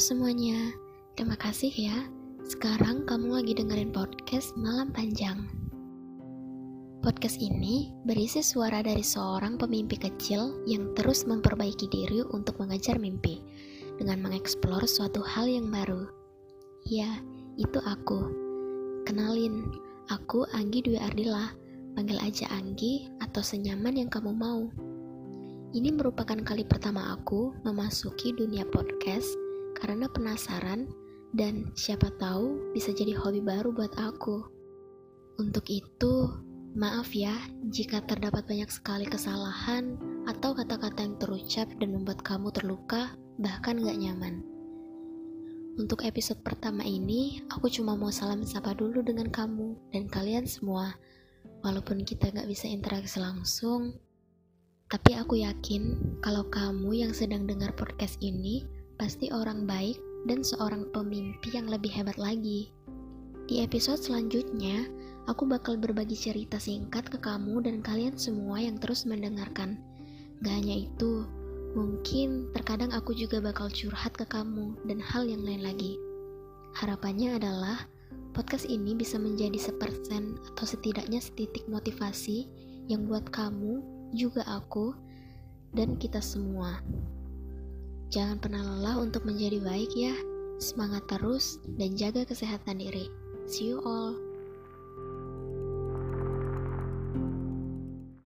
semuanya, terima kasih ya. Sekarang kamu lagi dengerin podcast Malam Panjang. Podcast ini berisi suara dari seorang pemimpi kecil yang terus memperbaiki diri untuk mengejar mimpi dengan mengeksplor suatu hal yang baru. Ya, itu aku. Kenalin, aku Anggi Dwi Ardila. Panggil aja Anggi atau senyaman yang kamu mau. Ini merupakan kali pertama aku memasuki dunia podcast karena penasaran dan siapa tahu bisa jadi hobi baru buat aku. Untuk itu, maaf ya jika terdapat banyak sekali kesalahan atau kata-kata yang terucap dan membuat kamu terluka bahkan gak nyaman. Untuk episode pertama ini, aku cuma mau salam sapa dulu dengan kamu dan kalian semua. Walaupun kita gak bisa interaksi langsung, tapi aku yakin kalau kamu yang sedang dengar podcast ini pasti orang baik dan seorang pemimpi yang lebih hebat lagi. Di episode selanjutnya, aku bakal berbagi cerita singkat ke kamu dan kalian semua yang terus mendengarkan. Gak hanya itu, mungkin terkadang aku juga bakal curhat ke kamu dan hal yang lain lagi. Harapannya adalah podcast ini bisa menjadi sepersen atau setidaknya setitik motivasi yang buat kamu, juga aku, dan kita semua. Jangan pernah lelah untuk menjadi baik ya. Semangat terus dan jaga kesehatan diri. See you all.